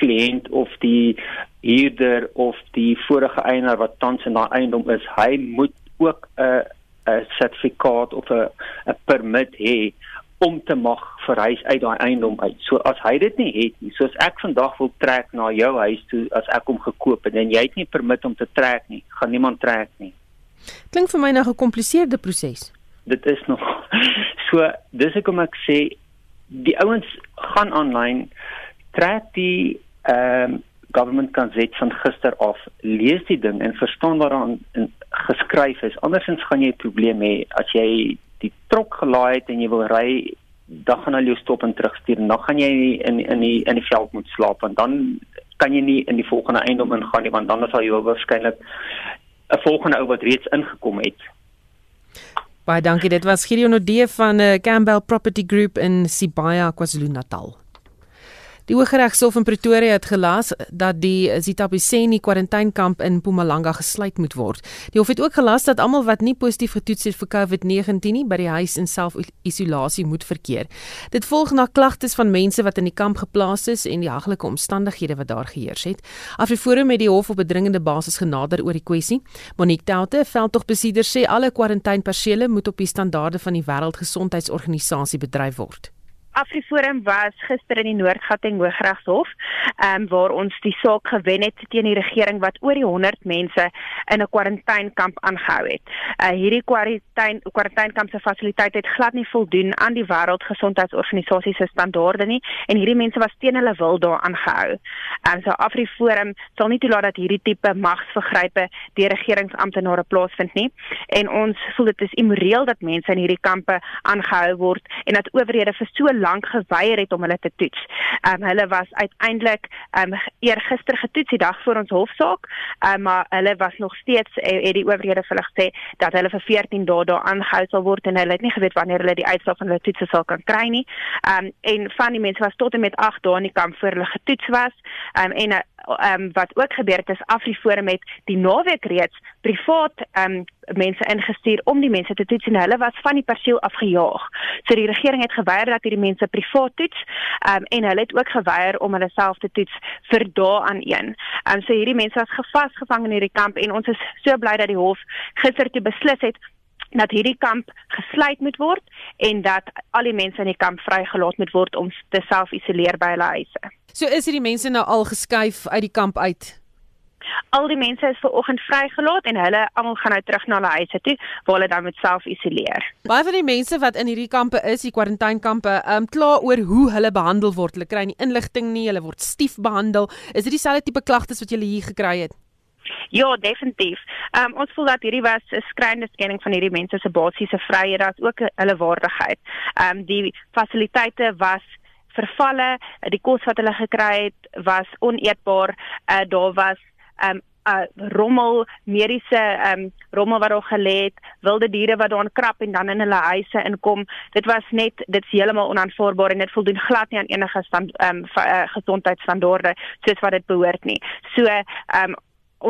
kliënt of die huurder of die vorige eienaar wat tans in daai eiendom is, hy moet ook 'n 'n sertifikaat of 'n 'n permit hê om te mag verhuis uit daai eiendom uit. So as hy dit nie het nie, soos ek vandag wil trek na jou huis toe as ek hom gekoop het en jy het nie permit om te trek nie, gaan niemand trek nie. Klink vir my nou 'n gecompliseerde proses. Dit is nog so dis ek kom ek sê die ouens gaan aanlyn trek die ehm um, government gazette van gister af. Lees die ding en verstaan wat daarin geskryf is. Andersins gaan jy 'n probleem hê as jy die trok gelaai het en jy wil ry dan gaan hulle jou stop en terugstuur en dan gaan jy in in die in die veld moet slaap want dan kan jy nie in die volgende eiendom ingaan nie want dan sal jy waarskynlik 'n volgende ou wat reeds ingekom het Baie dankie. Dit was Gideon Odee van uh, Campbell Property Group in Sibaya, KwaZulu-Natal. Die Hooggeregshof in Pretoria het gelas dat die Zitabuseni kwarantainekamp in Mpumalanga gesluit moet word. Die hof het ook gelas dat almal wat nie positief getoets het vir COVID-19 nie by die huis in self-isolasie moet verkeer. Dit volg na klagtes van mense wat in die kamp geplaas is en die haglike omstandighede wat daar geheers het. Afriforum het die hof op 'n dringende basis genader oor die kwessie. Monique Taute, veldtogbesieder, sê alle kwarantainepersele moet op die standaarde van die Wêreldgesondheidsorganisasie bedryf word. Afriforum was gister in die Noord-Gauteng Hooggeregshof, ehm um, waar ons die saak gewen het teen die regering wat oor die 100 mense in 'n kwarantainekamp aangehou het. Uh hierdie kwarantyne kwarantainekamp se fasiliteite het glad nie voldoen aan die Wêreldgesondheidsorganisasie se standaarde nie en hierdie mense was teen hulle wil daar aangehou. Ehm um, so Afriforum sal nie toelaat dat hierdie tipe magsvergrype deur regeringsamptenare plaasvind nie en ons voel dit is immoreel dat mense in hierdie kampe aangehou word en dat owerhede vir so lank geweier het om hulle te toets. Ehm um, hulle was uiteindelik ehm um, eergister getoets die dag voor ons hofsaak, um, maar hulle was nog steeds uh, het die owerhede vir hulle gesê dat hulle vir 14 dae daar aangehou sal word en hulle het nie geweet wanneer hulle die uitslag van hulle toets sal kan kry nie. Ehm um, en van die mense was tot en met 8 dae in die kamp voor hulle getoets was. Ehm um, en ehm um, wat ook gebeur het is Afriforum met die naweek reeds privaat ehm um, mense ingestuur om die mense te toets en hulle was van die perseel afgejaag. So die regering het geweier dat hierdie mense privaat toets um, en hulle het ook geweier om hulle self te toets vir dae aan een. Um, so hierdie mense was gevasgevang in hierdie kamp en ons is so bly dat die hof gister toe beslis het dat hierdie kamp gesluit moet word en dat al die mense in die kamp vrygelaat moet word om te self-isoleer by hulle huise. So is hierdie mense nou al geskuif uit die kamp uit. Al die mense is vanoggend vrygelaat en hulle almal gaan nou terug na hulle huise toe waar hulle dan met self isoleer. Baie van die mense wat in hierdie kampe is, die kwarantainekampe, ehm um, kla oor hoe hulle behandel word. Hulle kry nie inligting nie, hulle word stief behandel. Is dit dieselfde tipe klagtes wat jy hier gekry het? Ja, definitief. Um, ons voel dat hierdie was 'n skrynende skending van hierdie mense se basiese vryhede as ook hulle waardigheid. Ehm um, die fasiliteite was vervalle, die kos wat hulle gekry het was oneetbaar. Uh, daar was ehm um, uh rommel mediese um rommel wat daar gelê het wilde diere wat daar krap en dan in hulle huise inkom dit was net dit's heeltemal onaanvaarbaar en dit voldoen glad nie aan enige stand um uh, gesondheidsstandaarde soos wat dit behoort nie so um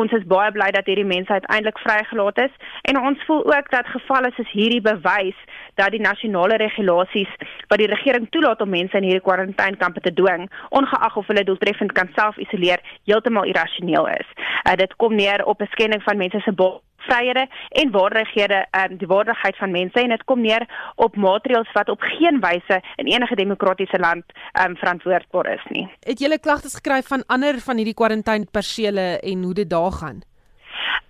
ons is baie bly dat hierdie mense uiteindelik vrygelaat is en ons voel ook dat gevalle soos hierdie bewys dat die nasionale regulasies wat die regering toelaat om mense in hierdie kwarantainekampe te dwing ongeag of hulle doeltreffend kan self isoleer heeltemal irrasioneel is. Uh, dit kom neer op 'n skending van mense se vryhede en waardighede um, die waardigheid van mense en dit kom neer op maatreëls wat op geen wyse in enige demokratiese land um, verantwoordbaar is nie. Het julle klagtes gekry van ander van hierdie kwarantainpersele en hoe dit daar gaan?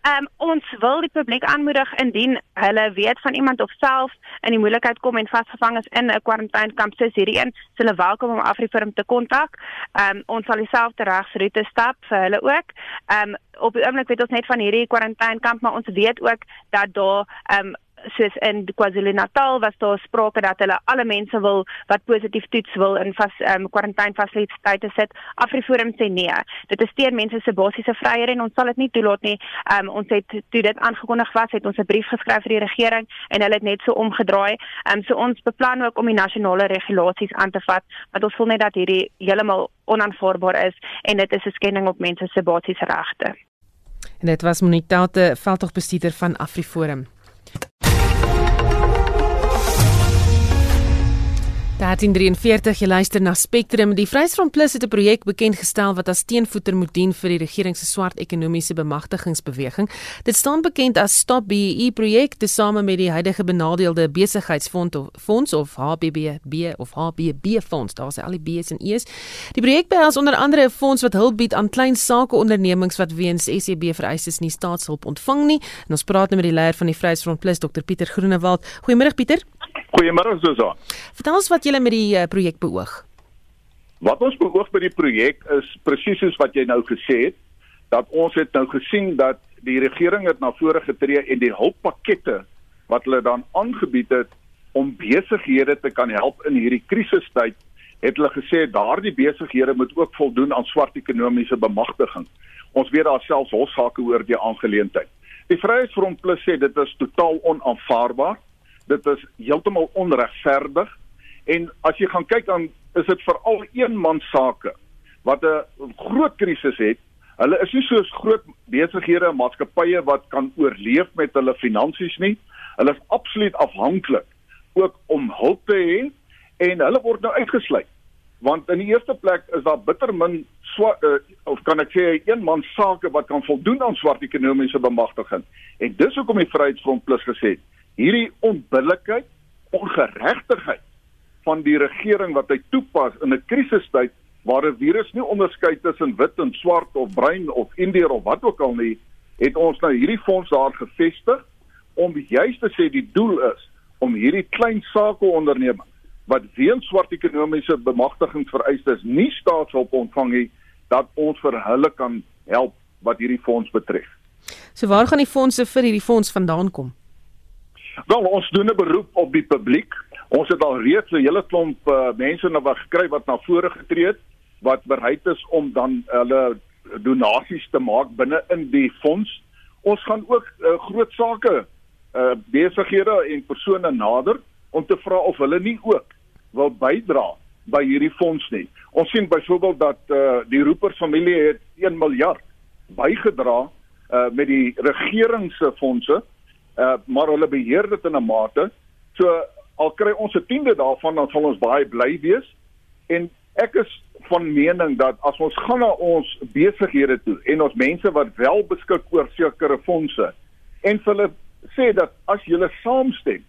Um, ons wil die publiek aanmoedig indien hulle weet van iemand of self in die moeilikheid kom en vasgevang is in 'n kwarantainekamp soos hierdie een, hulle welkom om Afriforum te kontak. Um, ons sal dieselfde regsroete stap vir hulle ook. Um, op die oomblik weet ons net van hierdie kwarantainekamp, maar ons weet ook dat daar um, soos in KwaZulu-Natal was daar sprake dat hulle alle mense wil wat positief toets wil in vas ehm um, kwarantainefasiliteite sit. Afriforum sê nee. Dit is teen mense se basiese vryhede en ons sal dit nie toelaat nie. Ehm um, ons het toe dit aangekondig was, het ons 'n brief geskryf vir die regering en hulle het net so omgedraai. Ehm um, so ons beplan ook om die nasionale regulasies aan te vat, want ons voel net dat hierdie heeltemal onaanvaarbaar is en dit is 'n skending op mense se basiese regte. En dit was Monitate veldtogbestuurder van Afriforum. 1343 jy luister na Spectrum. Die Vryheidsfront Plus het 'n projek bekend gestel wat as teenvoeter moet dien vir die regering se swart ekonomiese bemagtigingsbeweging. Dit staan bekend as Stop BEE projek tesame met die huidige benadeelde besigheidsfonds of fonds of HBB of HBB fonds. Daar's al die B's en E's. Die projek behels onder andere 'n fonds wat hulp bied aan klein sakeondernemings wat weens SEB vereistes nie staatshulp ontvang nie. En ons praat nou met die leier van die Vryheidsfront Plus, Dr Pieter Groenewald. Goeiemôre Pieter. Goeiemôre Susan. Vertel ons wat julle met die uh, projek beoog. Wat ons beoog met die projek is presies soos wat jy nou gesê het, dat ons het nou gesien dat die regering het na vore getree en die hulppakkette wat hulle dan aangebied het om besighede te kan help in hierdie krisistyd, het hulle gesê daardie besighede moet ook voldoen aan swart ekonomiese bemagtiging. Ons weet daar selfs hofsaake oor die aangeleentheid. Die Vryheidsfront Plus sê dit is totaal onaanvaarbaar dit is heeltemal onregverdig en as jy gaan kyk dan is dit veral eenman sake wat 'n groot krisis het. Hulle is nie soos groot besighede en maatskappye wat kan oorleef met hulle finansies nie. Hulle is absoluut afhanklik ook om hulp te hê en hulle word nou uitgesluit. Want in die eerste plek is daar bitter min swart uh, of kan ek sê eenman sake wat kan voldoen aan swart ekonomiese bemagtiging. En dis hoekom die Vryheidsfront Plus gesê het hierdie onbillikheid, ongeregtigheid van die regering wat hy toepas in 'n krisistyd waar 'n virus nie onderskei tussen wit en swart of bruin of indier of wat ook al nie, het ons nou hierdie fonds daar gevestig om juis te sê die doel is om hierdie klein sakeondernemings wat weens swart ekonomiese bemagtigingsvereistes nie staatshulp ontvang nie, dat ons vir hulle kan help wat hierdie fonds betref. So waar gaan die fondse vir hierdie fonds vandaan kom? Wel, ons doen 'n beroep op die publiek. Ons het al reeds 'n hele klomp uh, mense na wat gekry wat na vore getree het wat bereid is om dan hulle donasies te maak binne in die fonds. Ons gaan ook uh, groot sake uh, besighede en persone nader om te vra of hulle nie ook wil bydra by hierdie fonds nie. Ons sien byvoorbeeld dat uh, die Roepers familie het 1 miljard bygedra uh, met die regering se fondse, uh, maar hulle beheer dit in 'n mate. So al kry ons 'n tiende daarvan dan sal ons baie bly wees. En ek is van mening dat as ons gaan na ons besighede toe en ons mense wat wel beskik oor sekere fondse en hulle sê dat as julle saamstem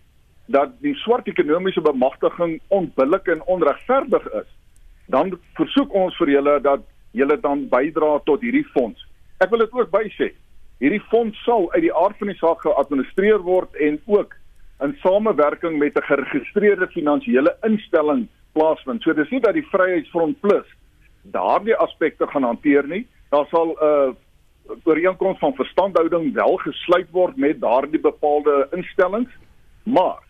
dat die swart ekonomiese bemagtiging onbillik en onregverdig is, dan versoek ons vir julle dat julle dan bydra tot hierdie fonds. Ek wil dit ook bysê. Hierdie fonds sal uit die aard van die saak geadministreer word en ook in samewerking met 'n geregistreerde finansiële instelling plaasvind. So dis nie dat die Vryheidsfront Plus daardie aspekte gaan hanteer nie. Daar sal 'n uh, ooreenkoms van verstandhouding wel gesluit word met daardie bepaalde instellings, maar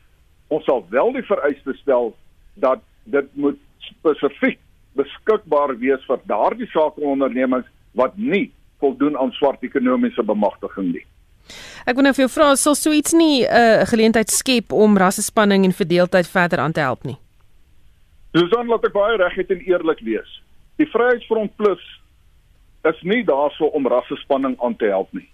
ons sal wel die vereiste stel dat dit moet spesifiek beskikbaar wees vir daardie sakeondernemings wat nie voldoen aan swart ekonomiese bemagtiging nie. Ek wil nou vir jou vra, sal so iets nie 'n uh, geleentheid skep om rassespanning en verdeeldheid verder aan te help nie? Susan, laat ek baie regtig en eerlik wees. Die Vryheidsfront Plus is nie daarso om rassespanning aan te help nie.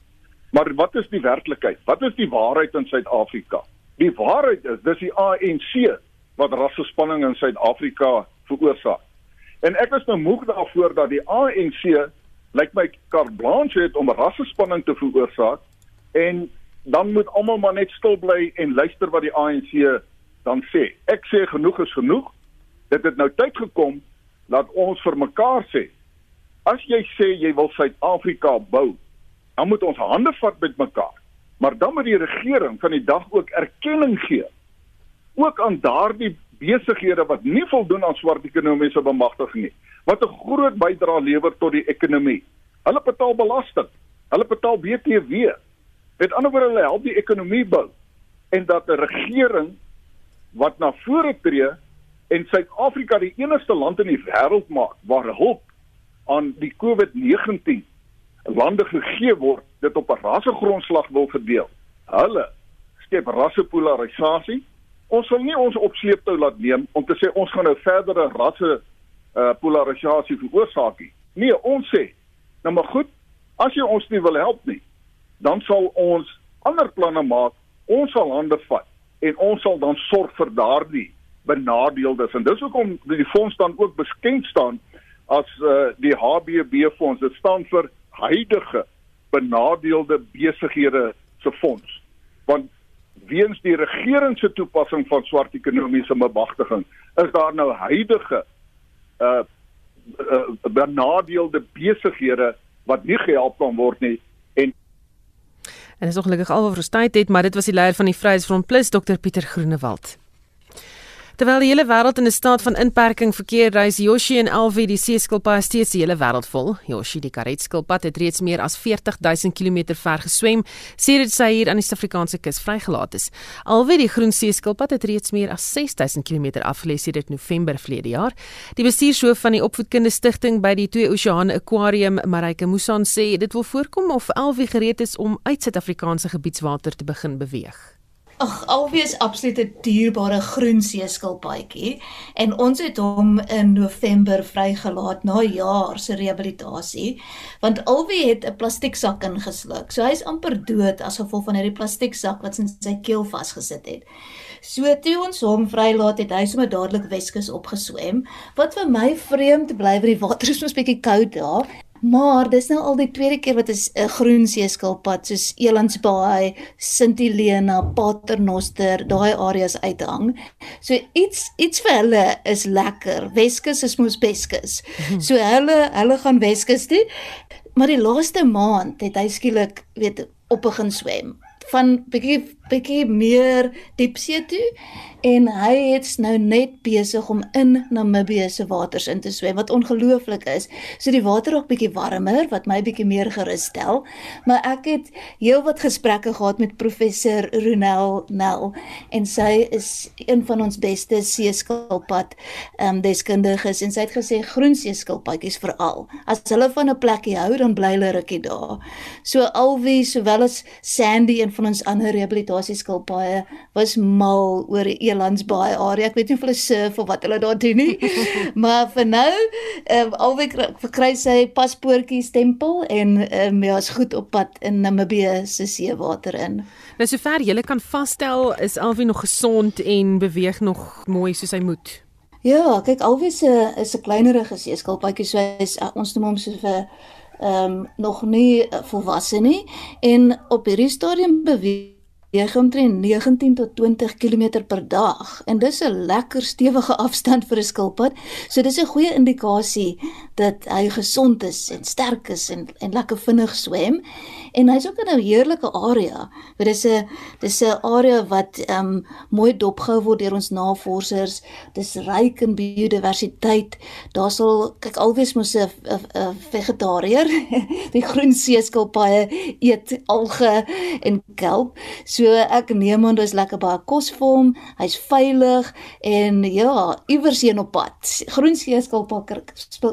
Maar wat is die werklikheid? Wat is die waarheid in Suid-Afrika? Die waarheid is dis die ANC wat rassespanning in Suid-Afrika veroorsaak. En ek is nou moeg daarvoor dat die ANC lyk my carte blanche het om rassespanning te veroorsaak en dan moet almal maar net stil bly en luister wat die ANC dan sê. Ek sê genoeg is genoeg. Dit het nou tyd gekom dat ons vir mekaar sê as jy sê jy wil Suid-Afrika bou, dan moet ons hande vat met mekaar. Maar dan moet die regering van die dag ook erkenning gee. Ook aan daardie besighede wat nie voldoen aan swart ekonomiese bemagtiging nie wat 'n groot bydrae lewer tot die ekonomie. Hulle betaal belasting. Hulle betaal BTW met ander woorde hulle help die ekonomie bou en dat 'n regering wat na vore tree en Suid-Afrika die enigste land in die wêreld maak waar hulp aan die COVID-19 lande gegee word dit op 'n rassegrondslag wil verdeel. Hulle skep rassepolarisasie. Ons wil nie ons opsleeptou laat neem om te sê ons gaan nou verdere rasse uh, polarisasie veroorsaak nie. Nee, ons sê, nou maar goed, as jy ons nie wil help nie, dan sal ons ander planne maak. Ons sal hande vat en ons sal dan sorg vir daardie benadeeldes en dis hoekom die fonds dan ook beskend staan as uh, die HBB fonds. Dit staan vir huidige benadeelde besighede se fonds. Want weens die regering se toepassing van swart ekonomiese bemagtiging is daar nou huidige uh, uh benadeelde besighede wat nie gehelp kan word nie en is ongelukkig alweer verstaan het, maar dit was die leier van die Vryheidsfront Plus Dr Pieter Groenewald. Terwyl die hele wêreld in 'n staat van inperking verkeer, reis Yoshi en Elvi die seeskilpad steeds die hele wêreld vol. Yoshi, die karetskilpad, het reeds meer as 40000 km ver geswem sedert sy hier aan die Suid-Afrikaanse kus vrygelaat is. Elvi, die groen seeskilpad, het reeds meer as 6000 km afgelê sedert November verlede jaar. Die bestuurshoof van die opvoedkundige stigting by die Twee Oseane Aquarium, Marike Musan, sê dit wil voorkom of Elvi gereed is om uit Suid-Afrikaanse gebiedswater te begin beweeg. Ag, alwees absolute dierbare groen seeskilpaadjie en ons het hom in November vrygelaat na jaar se rehabilitasie want alwie het 'n plastieksak ingesluk. So hy's amper dood as gevolg van hierdie plastieksak wat in sy keel vasgesit het. So toe ons hom vrylaat het, hy sommer dadelik Weskus opgeswem. Wat vir my vreemd bly, want die water is mos bietjie koud daar. Maar dis nou al die tweede keer wat 'n groen seeskilpad soos Elandsbaai, Sint Helena, Paternoster, daai areas uithang. So iets iets vir hulle is lekker. Weskus is mos Weskus. So hulle hulle gaan Weskus toe. Maar die laaste maand het hy skielik weet op begin swem van bietjie bietjie meer diepsee toe en hy het nou net besig om in Namibië se waters in te swem wat ongelooflik is. So die water raak bietjie warmer wat my bietjie meer gerus stel. Maar ek het heelwat gesprekke gehad met professor Ronel Nel en sy is een van ons beste seeskilpad ehm um, deskundiges en sy het gesê groen seeskilpadjies veral. As hulle van 'n plekkie hou dan bly hulle rukkie daar. So alwie sowel as Sandy en van ons ander rehabilitasieskilpaaie was mal oor die Elandsbaai area. Ek weet nie of hulle surf of wat hulle daar doen nie. maar vir nou, ehm um, alweer kry sy paspoortjie stempel en ehm um, ja, is goed op pad in Namibië se seewater in. Nou sover jy kan vasstel is Alwie nog gesond en beweeg nog mooi soos hy moet. Ja, kyk Alwie se is 'n kleinerige seeskilpaadjie, so hy is uh, ons noem hom so vir ehm um, nog nie uh, volwasse nie en op hierdie stadium beweeg Jy omtrent 19 tot 20 km per dag en dis 'n lekker stewige afstand vir 'n skilpad. So dis 'n goeie indikasie dat hy gesond is en sterk is en en lekker vinnig swem. En hy's ook in 'n heerlike area. Dit is 'n dis 'n area wat ehm um, mooi dopgehou word deur ons navorsers. Dis ryk in biodiversiteit. Daar sal kyk alwees mos 'n vegetariër. Die groen seeskilpaaie eet alge en kelp. So ek neem aan dis lekker baie kos vir hom. Hy's veilig en ja, iewers heen op pad. Groen seeskilpaaie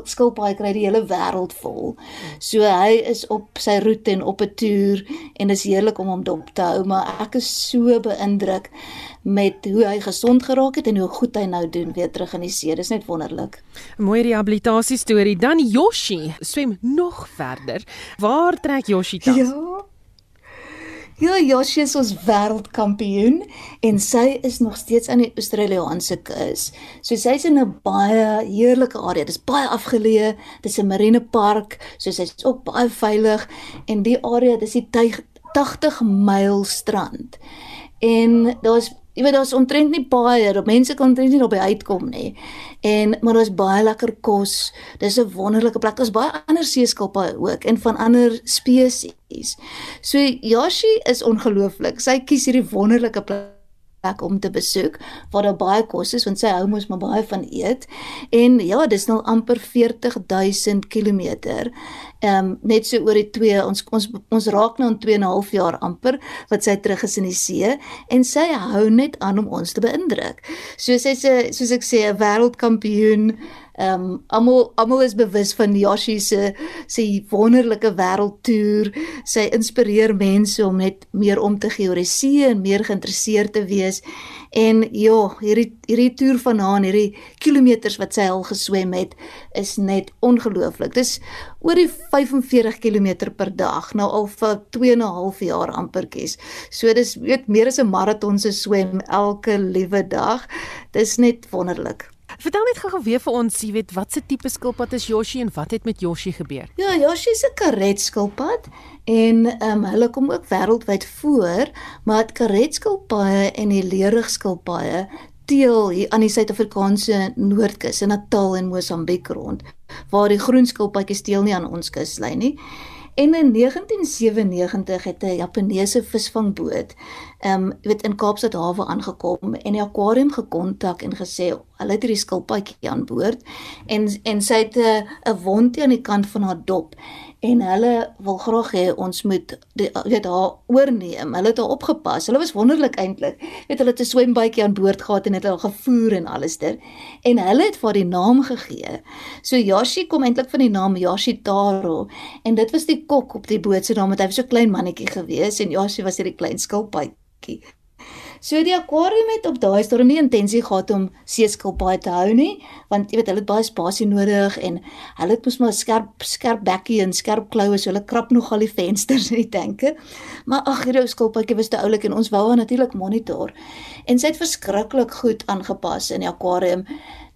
skilpaaie kry die hele wêreld vol. So hy is op sy roete en op 'n toer en dit is heerlik om hom dop te hou, maar ek is so beïndruk met hoe hy gesond geraak het en hoe goed hy nou doen weer terug in die see. Dis net wonderlik. 'n Mooi rehabilitasie storie. Dan Yoshi swem nog verder. Waar trek Yoshi tans? Ja. Ja, Yoshi is ons wêreldkampioen en sy is nog steeds aan die Australiese kus. So sy's in 'n baie heerlike area. Dit is baie afgeleë. Dit is 'n marinepark, so sy's ook baie veilig en die area, dis die 80 myl strand. En daar's Jy weet daar's omtrent nie baie, mense kan omtrent nie die uitkom nie. En maar daar's baie lekker kos. Dis 'n wonderlike plek. Daar's baie ander seeskilpaaie ook en van ander spesies. So Yoshi is ongelooflik. Sy kies hierdie wonderlike plek plek om te besoek waar daar baie kos is want sy hou mos maar baie van eet. En ja, dis nou amper 40000 km. Ehm um, net so oor die 2 ons ons ons raak nou in 2 en 'n half jaar amper wat sy terug is in die see en sy hou net aan om ons te beïndruk. So sy's 'n soos ek sê 'n wêreldkampioen Ehm um, almal almal is bewus van Yoshi se se wonderlike wêreldtoer. Sy inspireer mense om net meer om te gee oor die see en meer geïnteresseerd te wees. En ja, hierdie hierdie toer van haar, hierdie kilometers wat sy al geswem het, is net ongelooflik. Dis oor die 45 km per dag, nou al vir 2 en 'n half jaar amperkies. So dis weet meer as 'n maraton se swem elke liewe dag. Dis net wonderlik. Vertel net gou-gou weer vir ons, jy weet, wat se tipe skilpad is Yoshi en wat het met Yoshi gebeur? Ja, Yoshi is 'n karet skilpad en ehm um, hulle kom ook wêreldwyd voor, maar dit karet skilpaaie en die leerig skilpaaie teel hier aan die Suid-Afrikaanse Noordkus in Natal en Mosambiek rond, waar die groen skilpadjies teel nie aan ons kuslyn nie. En in 1997 het 'n Japaneese visvangboot ehm um, weet in Kaapstad hawe aangekom en die akwarium gekontak en gesê hulle het hierdie skilpadjie aan boord. En en sy het 'n wondjie aan die kant van haar dop en hulle wil graag hê ons moet die, weet haar oorneem. Hulle het haar opgepas. Hulle was wonderlik eintlik. Weet hulle het 'n swembytjie aan boord gehad en het hulle gevoer en alles dit. En hulle het vir die naam gegee. So Yashi kom eintlik van die naam Yashi Taro en dit was die kok op die boot se naam want hy was so klein mannetjie gewees en Yashi was hierdie klein skilpadjie. So die akwarium het op daai stadium nie intensie gehad om seeskilpaaie te hou nie, want jy weet hulle het baie spasie nodig en hulle het mos maar skerp skerp bekkie en skerp kloue, so hulle krap nog al die vensters in die tanke. Maar ag, hierdie skilpaadjie was te oulik en ons wou haar natuurlik monitor. En sy het verskriklik goed aangepas in die akwarium.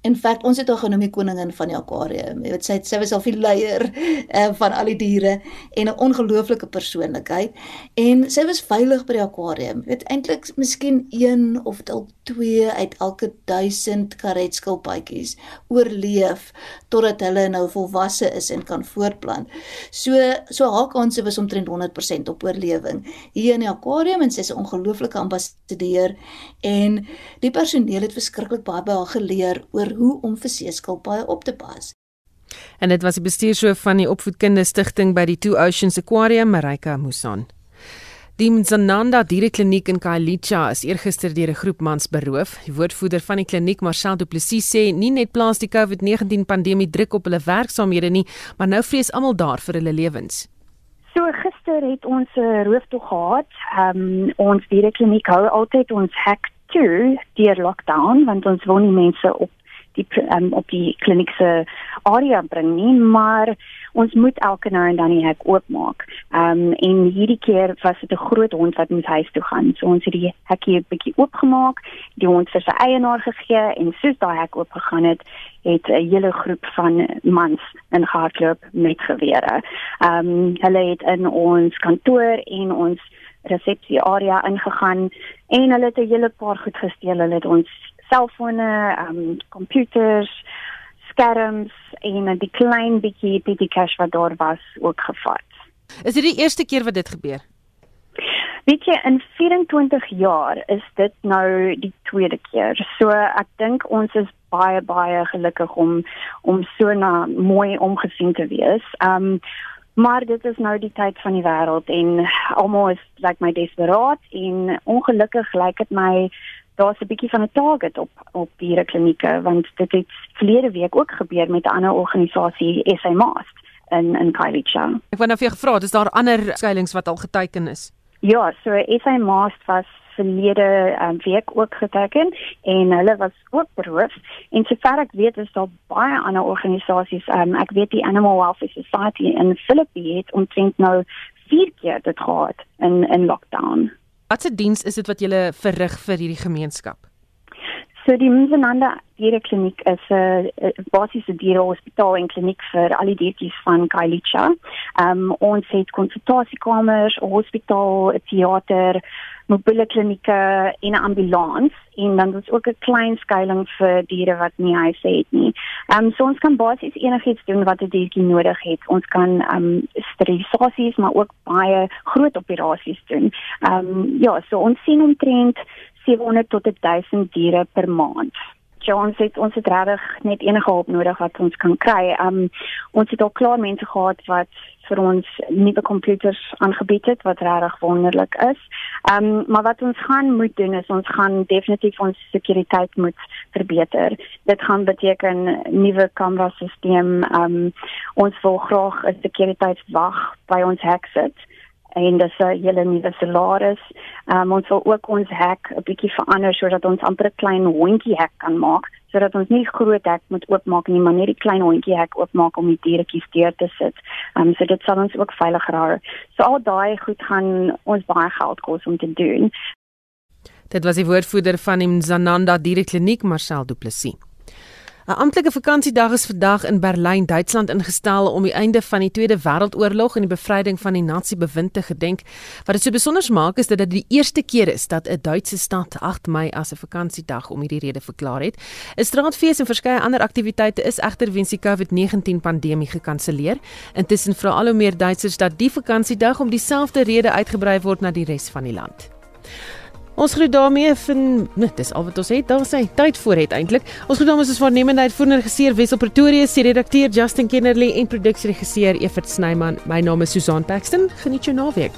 In feite ons het haar genoem die koningin van die akwarium. Jy weet sy sy was al die leier uh, van al die diere en 'n ongelooflike persoonlikheid en sy was veilig by die akwarium. Jy weet eintlik miskien 1 of dalk 2 uit elke 1000 karetskilpadjies oorleef totdat hulle nou volwasse is en kan voortplant. So so haar kanse was omtrent 100% op oorlewing hier in die akwarium en sy's 'n ongelooflike ambassadeur en die personeel het verskriklik baie by haar geleer oor hoe om vir seeskilpaaie op te pas. En dit was die bestuurshoof van die opvoedkundige stigting by die Two Oceans Aquarium, Marika Musan. Die Mzananda Dierekliniek in Khayelitsha is eergister deur 'n groep mans beroof. Die woordvoerder van die kliniek, Marcel Du Plessis, sê nie net plaas die COVID-19 pandemie druk op hulle werksaamhede nie, maar nou vrees almal daar vir hulle lewens. So gister het ons 'n uh, rooftog gehad. Ehm um, ons dierekliniek hou altyd ons hek toe deur lockdown want ons wil nie mense op die um, op die kliniek se area bring nie, maar ons moet elke nou en dan die hek oopmaak. Ehm um, en hierdie keer was dit 'n groot hond wat moet huis toe gaan. So ons het die hekkie 'n bietjie oopgemaak, die hond vir sy eienaar gegee en soos daai hek oopgegaan het, het 'n hele groep van mans in gehardloop met gewere. Ehm um, hulle het in ons kantoor en ons resepsie area ingegaan en hulle het 'n hele paar goed gesteel. Hulle het ons selfone, ehm um, komputers, skerms en die klein bietjie petty cash wat daar was ook gevat. Is dit die eerste keer wat dit gebeur? Weet jy in 24 jaar is dit nou die tweede keer. So ek dink ons is baie baie gelukkig om om so na mooi omgesien te wees. Ehm um, maar dit is nou die tyd van die wêreld en almal is lyk like my desperaat en ongelukkig lyk like dit my daar's 'n bietjie van 'n target op op diereklinieke want dit het verlede week ook gebeur met 'n ander organisasie SA Mast in in Kailicha. Ek wou nou vir jou gevra, is daar ander skuilings wat al geteken is? Ja, so SA Mast was verlede um, week ook geteken en hulle was ook beroof en sover ek weet is daar baie ander organisasies um, ek weet die Animal Welfare Society in Philippines het omtrent nou vier keer dit gehad in in lockdown. Watse diens is dit wat julle verrig vir hierdie gemeenskap? So die Mzananda Dierekliniek is 'n basiese dierehospitaal en kliniek vir al die diertjies van Kailicha. Ehm um, ons het konsultasiekamers, hospitaal, teater, mobiele klinieke en 'n ambulans en dan is ook 'n klein skuilings vir diere wat nie huise het nie. Ehm um, so ons kan basies enigiets doen wat 'n diertjie nodig het. Ons kan ehm um, sterilisasies maar ook baie groot operasies doen. Ehm um, ja, so ons sien omtrent 700 tot 1000 diere per maand. Jones het ons het regtig net enige hulp nodig wat ons kan kry. Um ons het al klaar mense gehad wat vir ons nuwe komputers aangebied het wat regtig wonderlik is. Um maar wat ons gaan moet doen is ons gaan definitief ons sekuriteit moet verbeter. Dit gaan beteken nuwe kamerasisteem. Um ons wil graag 'n sekuriteitswag by ons hek sit en dis 'n hele nuwe salaris. Um, ons wil ook ons hek 'n bietjie verander sodat ons amper 'n klein hondjie hek kan maak sodat ons nie groot hek moet oopmaak nie, maar net die klein hondjie hek oopmaak om die dieretjies deur te sit. Um, so dit sal ons ook veiliger hou. So al daai goed gaan ons baie geld kos om te doen. Dit was die woordvoerder van die Zananda Dierekliniek Marcel Du Plessis. 'n Amptelike vakansiedag is vandag in Berlyn, Duitsland ingestel om die einde van die Tweede Wêreldoorlog en die bevryding van die Nazi-bewind te gedenk. Wat dit so besonder maak is dat dit die eerste keer is dat 'n Duitse stad 8 Mei as 'n vakansiedag om hierdie rede verklaar het. 'n Straatfees en verskeie ander aktiwiteite is egter weens die COVID-19 pandemie gekanselleer. Intussen vra al hoe meer Duitsers dat die vakansiedag om dieselfde rede uitgebrei word na die res van die land. Ons groet daarmee van nee, dis al wat ons het. Daar sê tyd voor het eintlik. Ons groet dames is waarnemende uitvoerende regisseur Wessel Pretoria, se redakteur Justin Kennerly en produksieregisseur Evert Snyman. My naam is Susan Paxton. Geniet jou naweek.